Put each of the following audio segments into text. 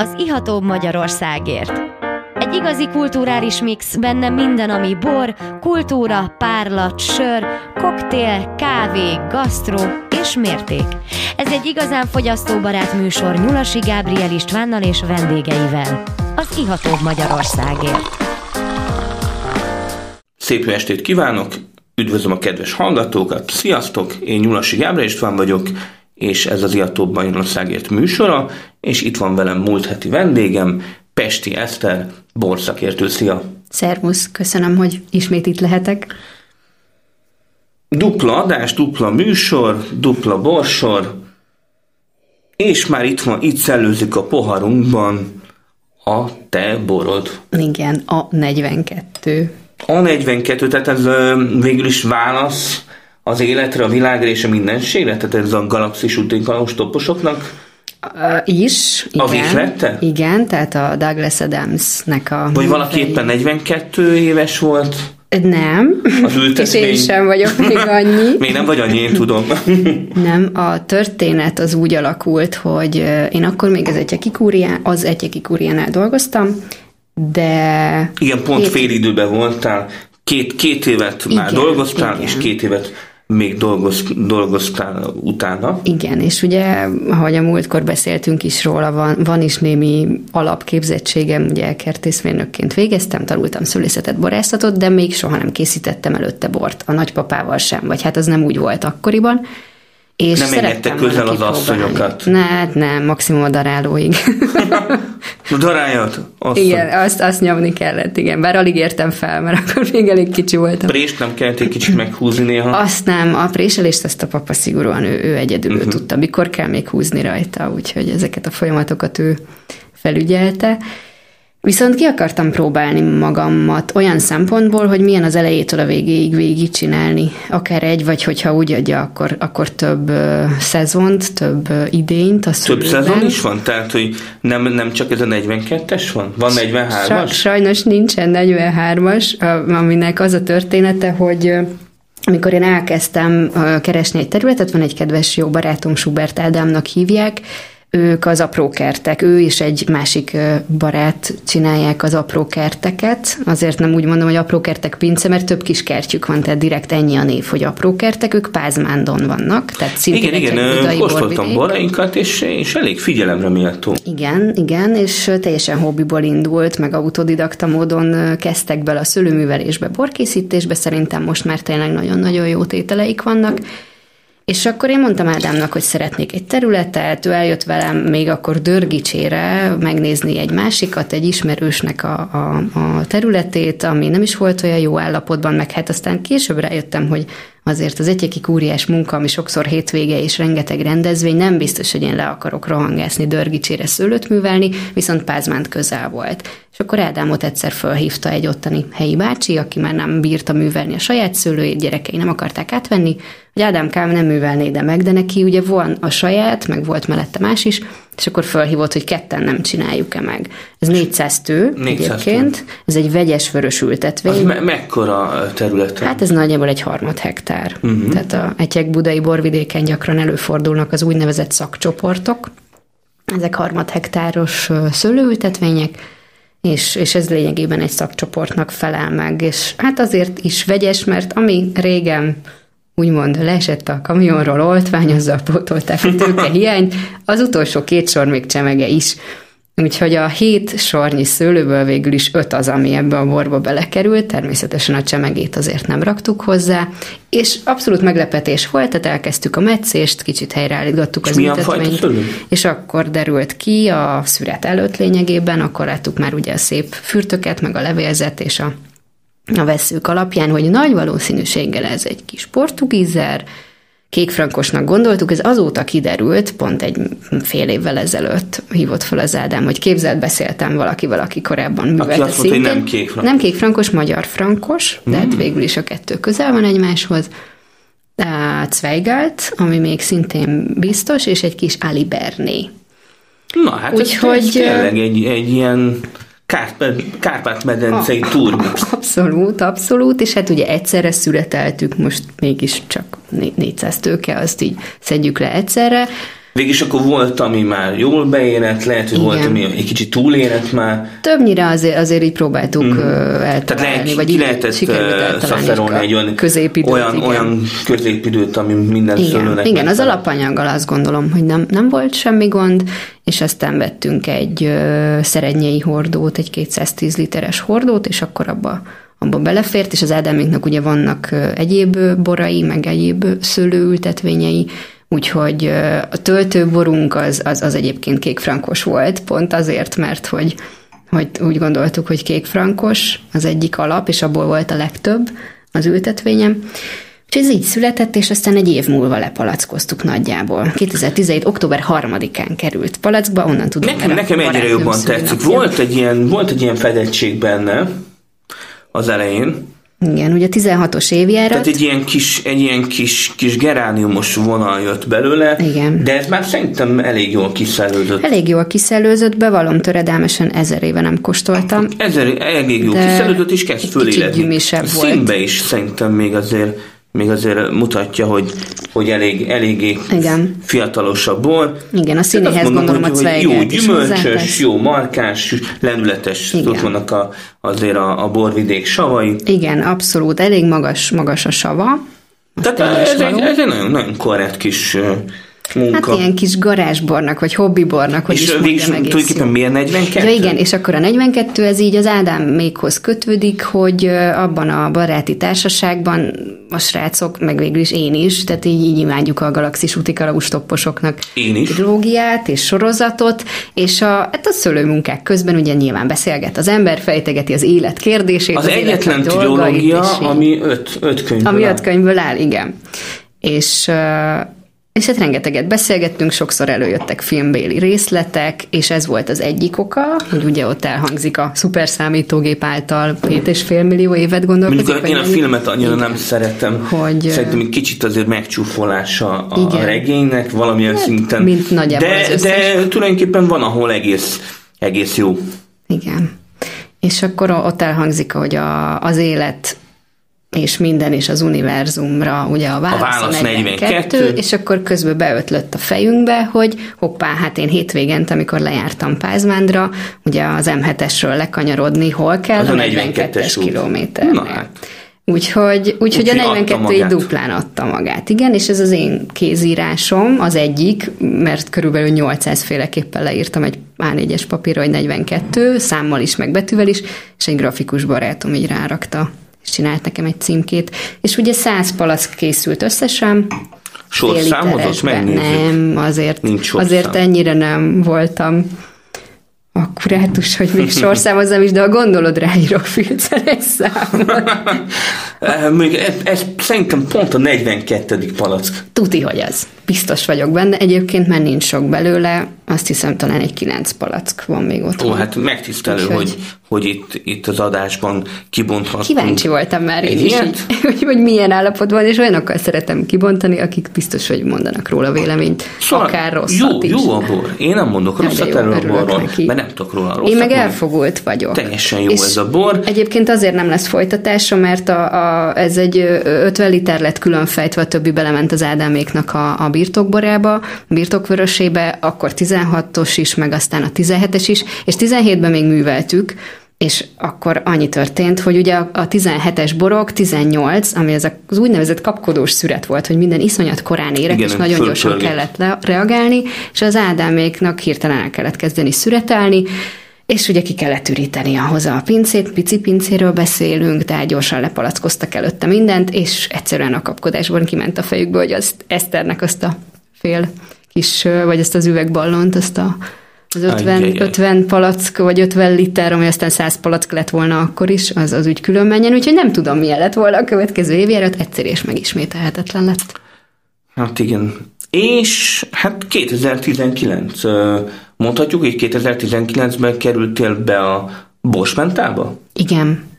az Iható Magyarországért. Egy igazi kulturális mix, benne minden, ami bor, kultúra, párlat, sör, koktél, kávé, gasztró és mérték. Ez egy igazán fogyasztóbarát műsor Nyulasi Gábriel Istvánnal és vendégeivel. Az Iható Magyarországért. Szép estét kívánok! Üdvözlöm a kedves hallgatókat! Sziasztok! Én Nyulasi Gábriel István vagyok, és ez az Iatóbb Magyarországért műsora, és itt van velem múlt heti vendégem, Pesti Eszter, borszakértő. Szia! Szervusz, köszönöm, hogy ismét itt lehetek. Dupla adás, dupla műsor, dupla borsor, és már itt van, itt szellőzik a poharunkban a te borod. Igen, a 42. A 42, tehát ez végül is válasz az életre, a világra és a mindenségre? Tehát ez a galaxis útinkalós toposoknak is, igen. A vihlette? Igen, tehát a Douglas Adamsnek a... Vagy valaki éppen 42 éves volt? Nem, az és én sem vagyok még annyi. még nem vagy annyi, én tudom. nem, a történet az úgy alakult, hogy én akkor még az Egyeki Kúrián, az Egyeki Kúriánál dolgoztam, de... Igen, pont hét... fél időben voltál, két, két évet igen, már dolgoztál, igen. és két évet még dolgoz, dolgoztál utána. Igen, és ugye, ahogy a múltkor beszéltünk is róla, van, van is némi alapképzettségem, ugye kertészmérnökként végeztem, tanultam szülészetet, borászatot, de még soha nem készítettem előtte bort, a nagypapával sem, vagy hát az nem úgy volt akkoriban. És nem engedtek közel az asszonyokat. Ne, hát nem, maximum a darálóig. a darájat? Azt igen, azt, azt nyomni kellett, igen. Bár alig értem fel, mert akkor még elég kicsi voltam. Prést nem kellett egy kicsit meghúzni néha? Azt nem, a préselést azt a papa szigorúan ő, ő egyedül uh-huh. tudta, mikor kell még húzni rajta, úgyhogy ezeket a folyamatokat ő felügyelte. Viszont ki akartam próbálni magamat olyan szempontból, hogy milyen az elejétől a végéig végig csinálni. Akár egy, vagy hogyha úgy adja, akkor, akkor több uh, szezont, több uh, idényt. A több szezon is van? Tehát, hogy nem, nem csak ez a 42-es van? Van 43-as? Sajnos nincsen 43-as, aminek az a története, hogy amikor én elkezdtem keresni egy területet, van egy kedves jó barátom, Schubert Ádámnak hívják, ők az apró kertek, ő és egy másik barát csinálják az apró kerteket. Azért nem úgy mondom, hogy apró kertek pince, mert több kis kertjük van, tehát direkt ennyi a név, hogy apró kertek, ők Pázmándon vannak. Tehát igen, igen, kóstoltam borainkat, és, és elég figyelemre méltó. Igen, igen, és teljesen hobbiból indult, meg autodidakta módon kezdtek bele a szőlőművelésbe, borkészítésbe, szerintem most már tényleg nagyon-nagyon jó tételeik vannak. És akkor én mondtam Ádámnak, hogy szeretnék egy területet, ő eljött velem még akkor Dörgicsére megnézni egy másikat, egy ismerősnek a, a, a területét, ami nem is volt olyan jó állapotban, meg hát aztán később rájöttem, hogy azért az egyikik óriás munka, ami sokszor hétvége és rengeteg rendezvény, nem biztos, hogy én le akarok rohangászni Dörgicsére szőlőt művelni, viszont Pázmánt közel volt. És akkor Ádámot egyszer felhívta egy ottani helyi bácsi, aki már nem bírta művelni a saját szőlőjét, gyerekei nem akarták átvenni, hogy Ádám Kám nem művelné de meg, de neki ugye van a saját, meg volt mellette más is, és akkor felhívott, hogy ketten nem csináljuk-e meg. Ez 400 tő 400 egyébként, tő. ez egy vegyes vörös ültetvény. Az me- mekkora terület? Hát ez nagyjából egy harmad hektár. Uh-huh. Tehát a egyek budai borvidéken gyakran előfordulnak az úgynevezett szakcsoportok. Ezek harmad hektáros szőlőültetvények, és, és ez lényegében egy szakcsoportnak felel meg, és hát azért is vegyes, mert ami régen úgymond leesett a kamionról oltvány, azzal pótolták a tőke hiányt, az utolsó két sor még csemege is. Úgyhogy a hét sornyi szőlőből végül is öt az, ami ebbe a borba belekerült, természetesen a csemegét azért nem raktuk hozzá, és abszolút meglepetés volt, tehát elkezdtük a meccést, kicsit helyreállítgattuk az ültetvényt, és akkor derült ki a szüret előtt lényegében, akkor láttuk már ugye a szép fürtöket, meg a levélzet és a a veszők alapján, hogy nagy valószínűséggel ez egy kis portugízer, kékfrankosnak gondoltuk, ez azóta kiderült, pont egy fél évvel ezelőtt hívott fel az Ádám, hogy képzelt beszéltem valakivel, aki korábban művelte aki szintén. Mondta, nem kékfrankos. Nem kékfrankos, magyar frankos, de hát végül is a kettő közel van egymáshoz. Zweigelt, ami még szintén biztos, és egy kis Ali Berné. Na hát Úgyhogy, ez, ez tényleg egy, egy ilyen Kárpát-medencei túr. Abszolút, abszolút, és hát ugye egyszerre születeltük, most mégis csak 400 tőke, azt így szedjük le egyszerre. Végis akkor volt, ami már jól beérett, lehet, hogy Igen. volt, ami egy kicsit túlérett már. Többnyire azért, azért így próbáltuk mm. eltalálni, Tehát lehet, vagy ki lehetett szaszerolni egy olyan középidőt, olyan, igen. olyan középidőt, ami minden igen. szülőnek Igen, az alapanyaggal azt gondolom, hogy nem, nem volt semmi gond, és aztán vettünk egy ö, szerednyei hordót, egy 210 literes hordót, és akkor abba abba belefért, és az Ádáméknak ugye vannak egyéb borai, meg egyéb szőlőültetvényei, úgyhogy a töltőborunk az, az, az egyébként kékfrankos volt, pont azért, mert hogy, hogy úgy gondoltuk, hogy kékfrankos az egyik alap, és abból volt a legtöbb az ültetvényem. Úgyhogy ez így született, és aztán egy év múlva lepalackoztuk nagyjából. 2017. október 3-án került palackba, onnan tudom. Nekem, nekem egyre jobban tetszik. Volt egy, ilyen, volt egy ilyen fedettség benne, az elején. Igen, ugye 16-os évjárat. Tehát egy ilyen kis, egy ilyen kis, kis gerániumos vonal jött belőle, Igen. de ez már szerintem elég jól kiszellőzött. Elég jól kiszellőzött, bevallom töredelmesen ezer éve nem kóstoltam. Ezer, elég jól kiszellőzött, és kezd föléledni. Színbe is szerintem még azért még azért mutatja, hogy, hogy elég, eléggé Igen. fiatalosabb bor. Igen, a színéhez mondom, gondolom, hogy, hogy jó gyümölcsös, jó markás, lendületes, Igen. ott vannak a, azért a, a borvidék savai. Igen, abszolút, elég magas, magas a sava. Tehát ez, egy, ez egy nagyon, nagyon korrekt kis munka. Hát ilyen kis garázsbornak, vagy hobbibornak, hogy és is végig tulajdonképpen miért 42? Ja igen, és akkor a 42 ez így az Ádám mékhoz kötődik, hogy abban a baráti társaságban a srácok, meg végül is én is, tehát így, így imádjuk a galaxis utikalaus topposoknak én is. trilógiát és sorozatot, és a, hát a szőlőmunkák közben ugye nyilván beszélget az ember, fejtegeti az élet kérdését. Az, az egyetlen trilógia, ami öt, öt könyvből Ami öt könyvből áll, igen. És és hát rengeteget beszélgettünk, sokszor előjöttek filmbéli részletek, és ez volt az egyik oka, hogy ugye ott elhangzik a szuperszámítógép által 7,5 millió évet gondolkozik. Mondjuk én a filmet annyira igen, nem szeretem. Hogy, Szerintem egy kicsit azért megcsúfolása a igen. regénynek valamilyen hát, szinten. Mint nagyjából de, de tulajdonképpen van, ahol egész, egész jó. Igen. És akkor ott elhangzik, hogy a, az élet és minden is az univerzumra, ugye a válasz, a, válasz a 42, 42, és akkor közben beötlött a fejünkbe, hogy hoppá, hát én hétvégent, amikor lejártam Pázmándra, ugye az M7-esről lekanyarodni, hol kell? Az a 42-es kilométer. Na hát. Úgyhogy, úgyhogy a 42 így duplán adta magát. Igen, és ez az én kézírásom, az egyik, mert körülbelül 800 féleképpen leírtam egy A4-es papírra, hogy 42, számmal is, meg betűvel is, és egy grafikus barátom így rárakta és csinált nekem egy címkét. És ugye száz palack készült összesen, Sorszámot megnézzük? Nem, azért, Nincs azért ennyire nem voltam akkurátus, hogy még sorszámozom is, de a gondolod ráírok filceres számot. Még ez, ez szerintem pont a 42. palack. Tuti, hogy ez. Biztos vagyok benne. Egyébként már nincs sok belőle, azt hiszem talán egy 9 palack van még ott. Ó, hát megtisztelő, Úgyhogy... hogy, hogy itt, itt az adásban kibonthatunk. Kíváncsi voltam már én is, így, hogy, hogy milyen állapotban, és olyanokkal szeretem kibontani, akik biztos, hogy mondanak róla véleményt, szóval akár rosszat jó, is. Jó a bor. Én nem mondok rosszat erről a borról, mert nem tudok róla rosszat Én meg elfogult vagyok. Teljesen jó és ez a bor. Egyébként azért nem lesz folytatása, mert a, a, ez egy 50 liter lett külön fejtve, a többi belement az Ádáméknak a, a birtokborába, a birtokvörösébe, akkor 16-os is, meg aztán a 17-es is, és 17-ben még műveltük, és akkor annyi történt, hogy ugye a 17-es borok, 18, ami ez az úgynevezett kapkodós szüret volt, hogy minden iszonyat korán érek, Igen, és nagyon gyorsan kellett le- reagálni, és az Ádáméknak hirtelen el kellett kezdeni szüretelni, és ugye ki kellett üríteni ahhoz a pincét, pici pincéről beszélünk, tehát gyorsan lepalackoztak előtte mindent, és egyszerűen a kapkodásban kiment a fejükbe, hogy az Eszternek azt a fél kis, vagy ezt az üvegballont, azt a az 50, 50 palack, vagy 50 liter, ami aztán 100 palack lett volna akkor is, az, az úgy külön menjen, úgyhogy nem tudom, milyen lett volna a következő évjárat, egyszer és megismételhetetlen lett. Hát igen. És hát 2019, mondhatjuk, hogy 2019-ben kerültél be a Bosmentába? Igen.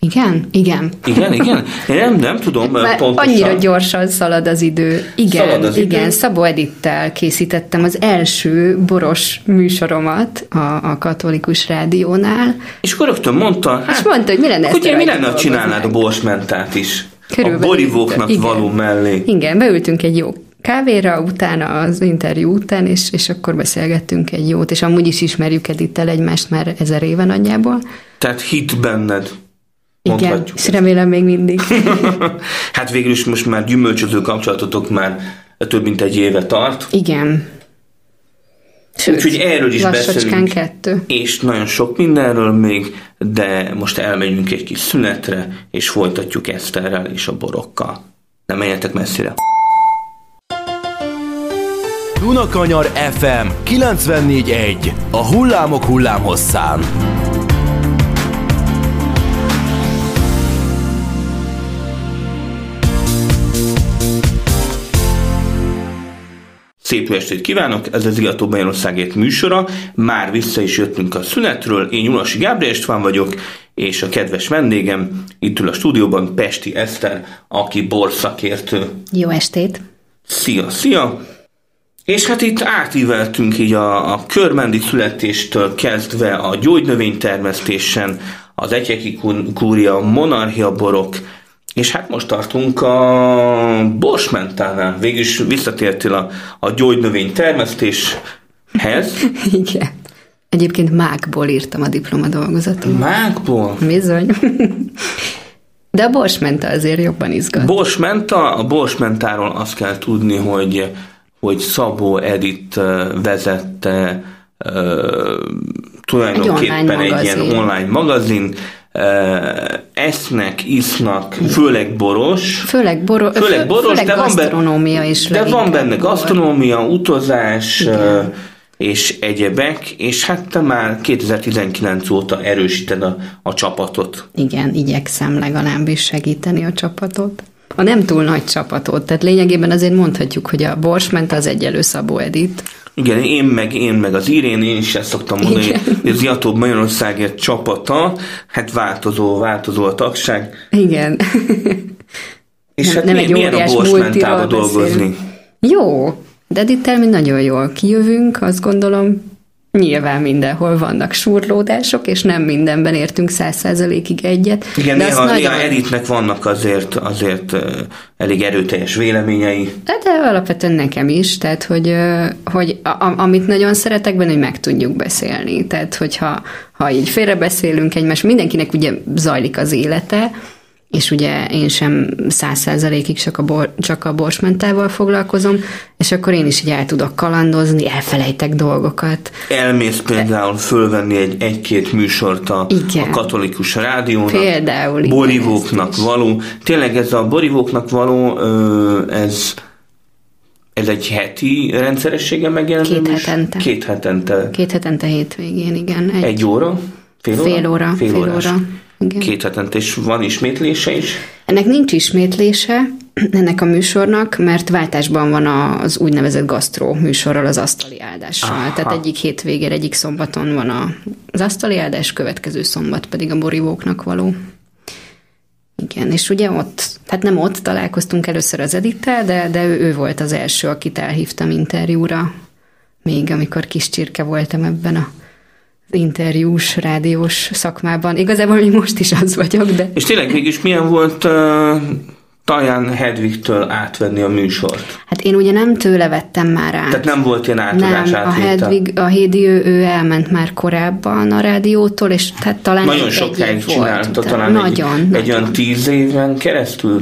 Igen? Igen. Igen, igen? Én nem, nem tudom Már pontosan. Annyira gyorsan szalad az idő. Igen, szalad az igen. Idő. Szabó Edittel készítettem az első boros műsoromat a, a katolikus rádiónál. És akkor rögtön mondta, hát, és mondta, hogy mi lenne Ugye mi lenne, ha csinálnád a borsmentát is? Körülbelül a borivóknak igen. való mellé. Igen, beültünk egy jó kávéra, utána az interjú után, és, és akkor beszélgettünk egy jót, és amúgy is ismerjük Edittel egymást már ezer éve nagyjából. Tehát hit benned. Igen, és remélem még mindig. hát végül is most már gyümölcsöző kapcsolatotok már több mint egy éve tart. Igen. Sőt, Úgyhogy erről is beszélünk. kettő. És nagyon sok mindenről még, de most elmegyünk egy kis szünetre, és folytatjuk Eszterrel és a borokkal. Nem menjetek messzire. Dunakanyar FM 94.1 A hullámok hullámhosszán. Szép estét kívánok, ez az Igató Magyarországért műsora. Már vissza is jöttünk a szünetről. Én Nyulasi Gábor István vagyok, és a kedves vendégem itt ül a stúdióban Pesti Eszter, aki borszakértő. Jó estét! Szia, szia! És hát itt átíveltünk így a, a körmendi születéstől kezdve a gyógynövénytermesztésen, az egyeki kúria, monarchia borok, és hát most tartunk a borsmentánál. Végülis visszatértél a, a gyógynövény termesztéshez. Igen. Egyébként mákból írtam a diplomadolgozatot. Mákból? Bizony. De a borsmenta azért jobban izgat. Borsmenta, a borsmentáról azt kell tudni, hogy, hogy Szabó Edit vezette uh, tulajdonképpen egy, egy ilyen online magazin, esznek, isznak, főleg boros. Főleg, boro, főleg boros, főleg de van benne, is De van benne gasztronómia, utazás, Igen. és egyebek, és hát te már 2019 óta erősíted a, a csapatot. Igen, igyekszem legalábbis segíteni a csapatot. A nem túl nagy csapatot, tehát lényegében azért mondhatjuk, hogy a Borsment az egyelő Szabó Edit. Igen, én meg, én meg az Irén, én is ezt szoktam mondani, Igen. hogy az Jatóbb Magyarországért csapata, hát változó, változó a tagság. Igen. És nem, hát nem egy milyen a borsmentába dolgozni? Jó, de itt mi nagyon jól kijövünk, azt gondolom, Nyilván mindenhol vannak surlódások, és nem mindenben értünk száz százalékig egyet. Igen, de néha, nagyon... néha Editnek vannak azért, azért elég erőteljes véleményei. De, alapvetően nekem is, tehát hogy, hogy a, amit nagyon szeretek benne, hogy meg tudjuk beszélni. Tehát hogyha ha így félrebeszélünk egymás, mindenkinek ugye zajlik az élete, és ugye én sem száz százalékig csak a, bor, csak a borsmentával foglalkozom, és akkor én is így el tudok kalandozni, elfelejtek dolgokat. Elmész például fölvenni egy, egy-két műsort a, igen. a katolikus rádiónak. Például. Borivóknak való. Tényleg ez a borivóknak való, ez ez egy heti rendszeressége megjelenő Két hetente. Két hetente. Két hetente hétvégén, igen. Egy, egy óra? Fél óra? Fél óra. Fél, fél óra. Igen. Két hetente, és van ismétlése is? Ennek nincs ismétlése, ennek a műsornak, mert váltásban van az úgynevezett gasztró műsorral, az asztali áldással. Aha. Tehát egyik hétvégén, egyik szombaton van az asztali áldás, következő szombat pedig a borivóknak való. Igen, és ugye ott, hát nem ott találkoztunk először az Edittel, de, de ő, ő volt az első, akit elhívtam interjúra, még amikor kis csirke voltam ebben a interjús, rádiós szakmában. Igazából még most is az vagyok, de... És tényleg mégis milyen volt uh, Taján Hedvigtől átvenni a műsort? Hát én ugye nem tőle vettem már át. Tehát nem volt ilyen átadás Nem, a Hedvig, a Hédi, ő, ő elment már korábban a rádiótól, és tehát talán Nagyon sokáig csinálta, talán nagyon, egy, nagyon. egy olyan tíz éven keresztül.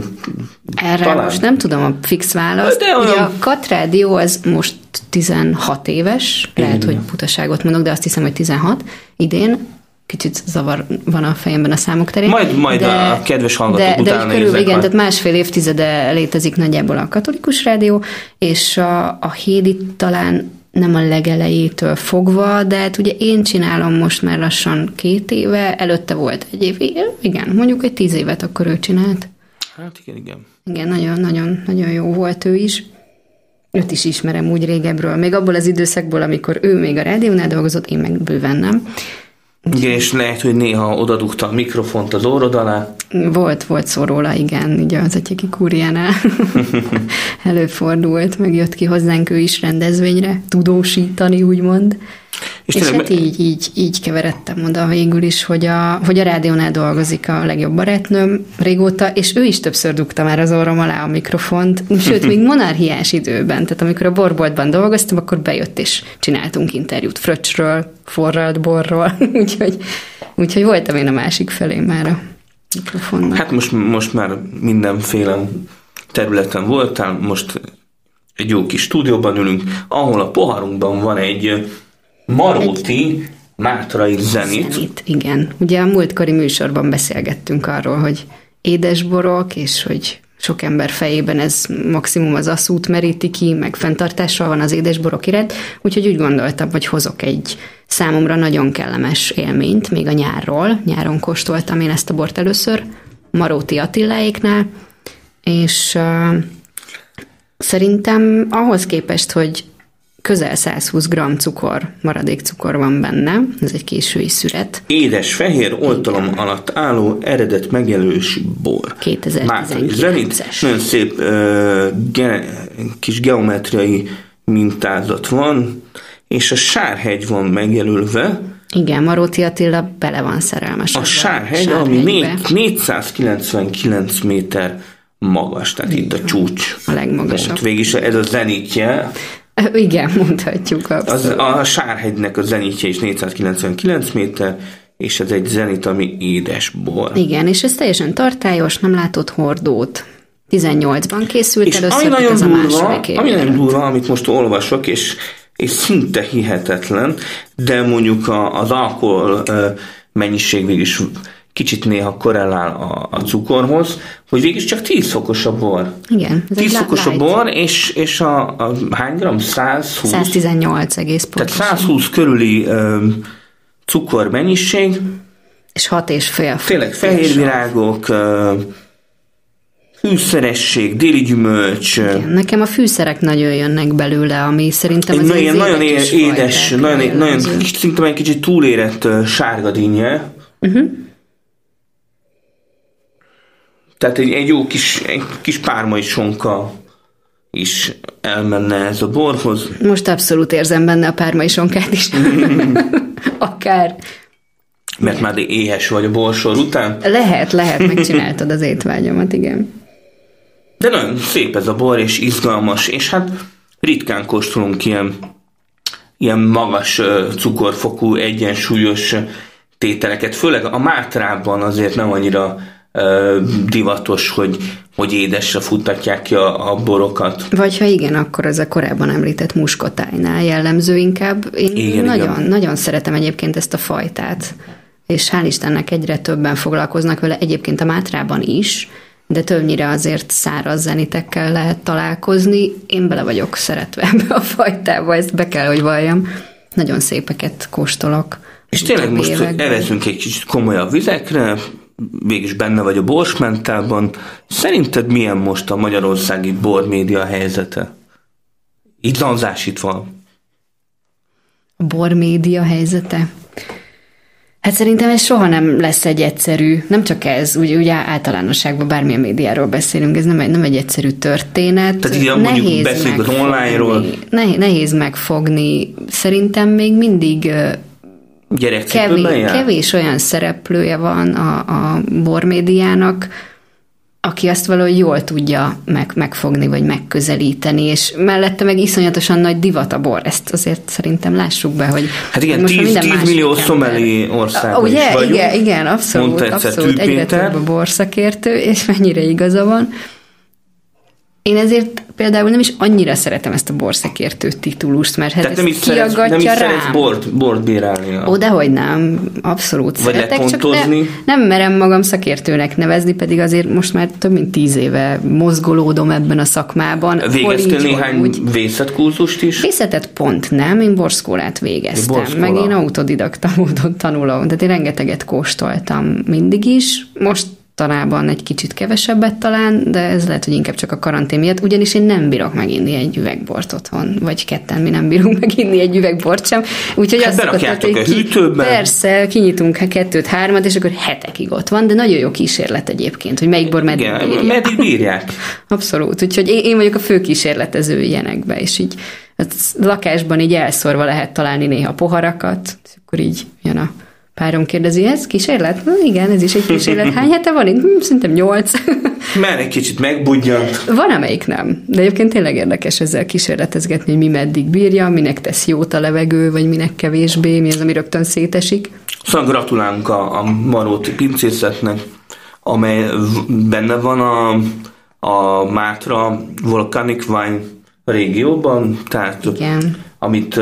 Erre talán. most nem tudom a fix választ. De olyan... Ugye a Kat Rádió az most 16 éves, lehet, Igen. hogy butaságot mondok, de azt hiszem, hogy 16 idén, kicsit zavar van a fejemben a számok terén. Majd, majd de, a kedves hallgatók de, de körül, igen, tehát másfél évtizede létezik nagyjából a katolikus rádió, és a, a Hédi talán nem a legelejétől fogva, de hát ugye én csinálom most már lassan két éve, előtte volt egy év, igen, mondjuk egy tíz évet akkor ő csinált. Hát igen, igen. Igen, nagyon-nagyon nagyon jó volt ő is. Őt is ismerem úgy régebről, még abból az időszakból, amikor ő még a rádiónál dolgozott, én meg bőven nem. Igen, és lehet, hogy néha odadugta a mikrofont az órod alá. Volt, volt szó róla, igen, ugye az atyaki kúriánál előfordult, meg jött ki hozzánk ő is rendezvényre, tudósítani, úgymond. És, és hát így, így, így keveredtem oda végül is, hogy a, hogy a rádiónál dolgozik a legjobb barátnőm régóta, és ő is többször dugta már az orrom alá a mikrofont, sőt, még monarchiás időben, tehát amikor a borboltban dolgoztam, akkor bejött és csináltunk interjút fröccsről, forralt borról, úgyhogy, úgyhogy voltam én a másik felé már a mikrofonnak. Hát most, most már mindenféle területen voltál, most egy jó kis stúdióban ülünk, ahol a poharunkban van egy Maróti Mátrai zenit. zenit. Igen. Ugye a múltkori műsorban beszélgettünk arról, hogy édesborok, és hogy sok ember fejében ez maximum az asszút meríti ki, meg fenntartással van az édesborok iránt, úgyhogy úgy gondoltam, hogy hozok egy számomra nagyon kellemes élményt, még a nyárról. Nyáron kóstoltam én ezt a bort először, Maróti Attiláéknál, és uh, szerintem ahhoz képest, hogy közel 120 g cukor, maradék cukor van benne, ez egy késői szüret. Édes, fehér, oltalom Igen. alatt álló eredet megjelölési bor. 2019-es. Nagyon szép uh, ge- kis geometriai mintázat van, és a Sárhegy van megjelölve. Igen, Maróti Attila bele van szerelmes. A Sárhegy, ami 499 méter magas, tehát Igen. itt a csúcs. A legmagasabb. Végig ez a zenítje. Igen, mondhatjuk Az, a Sárhegynek a zenítje is 499 méter, és ez egy zenit, ami édes bor. Igen, és ez teljesen tartályos, nem látott hordót. 18-ban készült és először, ami nagyon durva, ami nagyon durva, amit most olvasok, és, és szinte hihetetlen, de mondjuk az alkohol mennyiség is kicsit néha korrelál a, a cukorhoz, hogy végig csak 10 fokos a bor. Igen. 10 fokos a bor, és, és a, a hány gram? 120? 118 egész pontosan. Tehát 120 körüli ö, cukor mennyiség. És 6 és fél. Tényleg fehérvirágok, fűszeresség, déli gyümölcs. Igen, nekem a fűszerek nagyon jönnek belőle, ami szerintem az nagyon, nagyon édes, nagyon, nagyon, szinte egy kicsit túlérett sárga dinnye. Uh-huh. Tehát egy, egy jó kis, egy kis pármai sonka is elmenne ez a borhoz. Most abszolút érzem benne a pármai sonkát is. Akár. Mert már éhes vagy a borsor után? Lehet, lehet, megcsináltad az étvágyomat, igen. De nagyon szép ez a bor, és izgalmas, és hát ritkán kóstolunk ilyen, ilyen magas cukorfokú, egyensúlyos tételeket, főleg a mátrában azért nem annyira divatos, hogy, hogy édesre futtatják ki a, a borokat. Vagy ha igen, akkor ez a korábban említett muskotájnál jellemző inkább. Én igen, nagyon, igen. nagyon szeretem egyébként ezt a fajtát, és hál' Istennek egyre többen foglalkoznak vele, egyébként a Mátrában is, de többnyire azért száraz zenitekkel lehet találkozni. Én bele vagyok szeretve ebbe a fajtába, ezt be kell, hogy valljam. Nagyon szépeket kóstolok. És tényleg most evezünk egy kicsit komolyabb vizekre, végig benne vagy a borsmentában. Szerinted milyen most a magyarországi bormédia helyzete? Itt lanzásítva. A bormédia helyzete? Hát szerintem ez soha nem lesz egy egyszerű, nem csak ez, úgy, ugye általánosságban bármilyen médiáról beszélünk, ez nem egy, nem egy egyszerű történet. Tehát ugye mondjuk beszélünk az online-ról. Nehéz, nehéz megfogni. Szerintem még mindig kevés, kevés olyan szereplője van a, a bormédiának, aki azt valahogy jól tudja meg, megfogni, vagy megközelíteni, és mellette meg iszonyatosan nagy divat a bor. Ezt azért szerintem lássuk be, hogy Hát igen, most 10, 10 millió szomeli országban Ugye, is vagyunk. Igen, igen, abszolút, abszolút. Egyre több a borszakértő, és mennyire igaza van. Én ezért például nem is annyira szeretem ezt a borszekértő titulust, mert hát nem is szeretsz, nem is szeretsz bort, bort bírálni. Ó, dehogy nem, abszolút Vagy szeretek, csak ne, nem merem magam szakértőnek nevezni, pedig azért most már több mint tíz éve mozgolódom ebben a szakmában. Végeztél néhány úgy, vészetkurzust is? Vészetet pont nem, én borszkólát végeztem, borszkóla. meg én autodidakta módon tanulom, tehát én rengeteget kóstoltam mindig is, most mostanában egy kicsit kevesebbet talán, de ez lehet, hogy inkább csak a karantén miatt, ugyanis én nem bírok meginni egy üvegbort otthon, vagy ketten mi nem bírunk meginni egy üvegbort sem. Úgyhogy hát azt szokott, hogy a hűtőben. Persze, kinyitunk kettőt, hármat, és akkor hetekig ott van, de nagyon jó kísérlet egyébként, hogy melyik bor meddig Igen, bírják. Meddig bírják. Abszolút, úgyhogy én, én vagyok a fő kísérletező ilyenekbe, és így Az lakásban így elszorva lehet találni néha poharakat, és akkor így jön a párom kérdezi, ez kísérlet? Na, igen, ez is egy kísérlet. Hány hete van itt? Hm, szerintem nyolc. Mert egy kicsit megbudjant. Van, amelyik nem. De egyébként tényleg érdekes ezzel kísérletezgetni, hogy mi meddig bírja, minek tesz jót a levegő, vagy minek kevésbé, mi az, ami rögtön szétesik. Szóval gratulálunk a, a Maróti pincészetnek, amely benne van a, a Mátra Volcanic Wine régióban, tehát Igen. Amit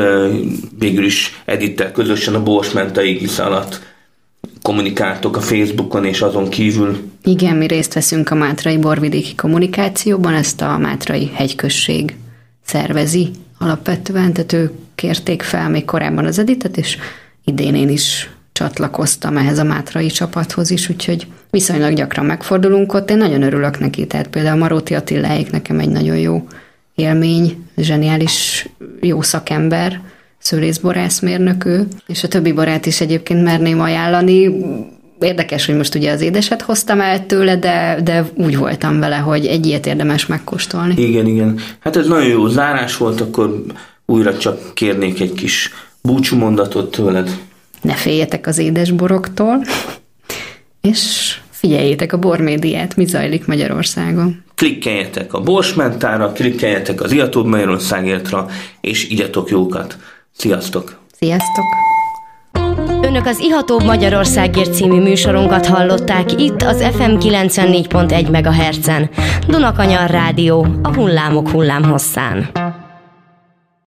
végül is Edittel közösen a Bors Menta égisze alatt kommunikáltok a Facebookon és azon kívül. Igen, mi részt veszünk a Mátrai borvidéki kommunikációban, ezt a Mátrai hegyközség szervezi alapvetően, tehát ők kérték fel még korábban az editet, és idén én is csatlakoztam ehhez a Mátrai csapathoz is, úgyhogy viszonylag gyakran megfordulunk ott. Én nagyon örülök neki, tehát például Maróti Attiláék nekem egy nagyon jó élmény, zseniális, jó szakember, szőlészborászmérnök ő, és a többi barát is egyébként merném ajánlani. Érdekes, hogy most ugye az édeset hoztam el tőle, de, de úgy voltam vele, hogy egy ilyet érdemes megkóstolni. Igen, igen. Hát ez nagyon jó zárás volt, akkor újra csak kérnék egy kis búcsú mondatot tőled. Ne féljetek az édesboroktól, és figyeljétek a bormédiát, mi zajlik Magyarországon. Klikkeljetek a Borsmentára, klikkeljetek az Iatóbb Magyarországértra, és igyatok jókat. Sziasztok! Sziasztok! Önök az Ihatóbb Magyarországért című műsorunkat hallották itt az FM 94.1 MHz-en. Dunakanyar Rádió, a hullámok hullámhosszán.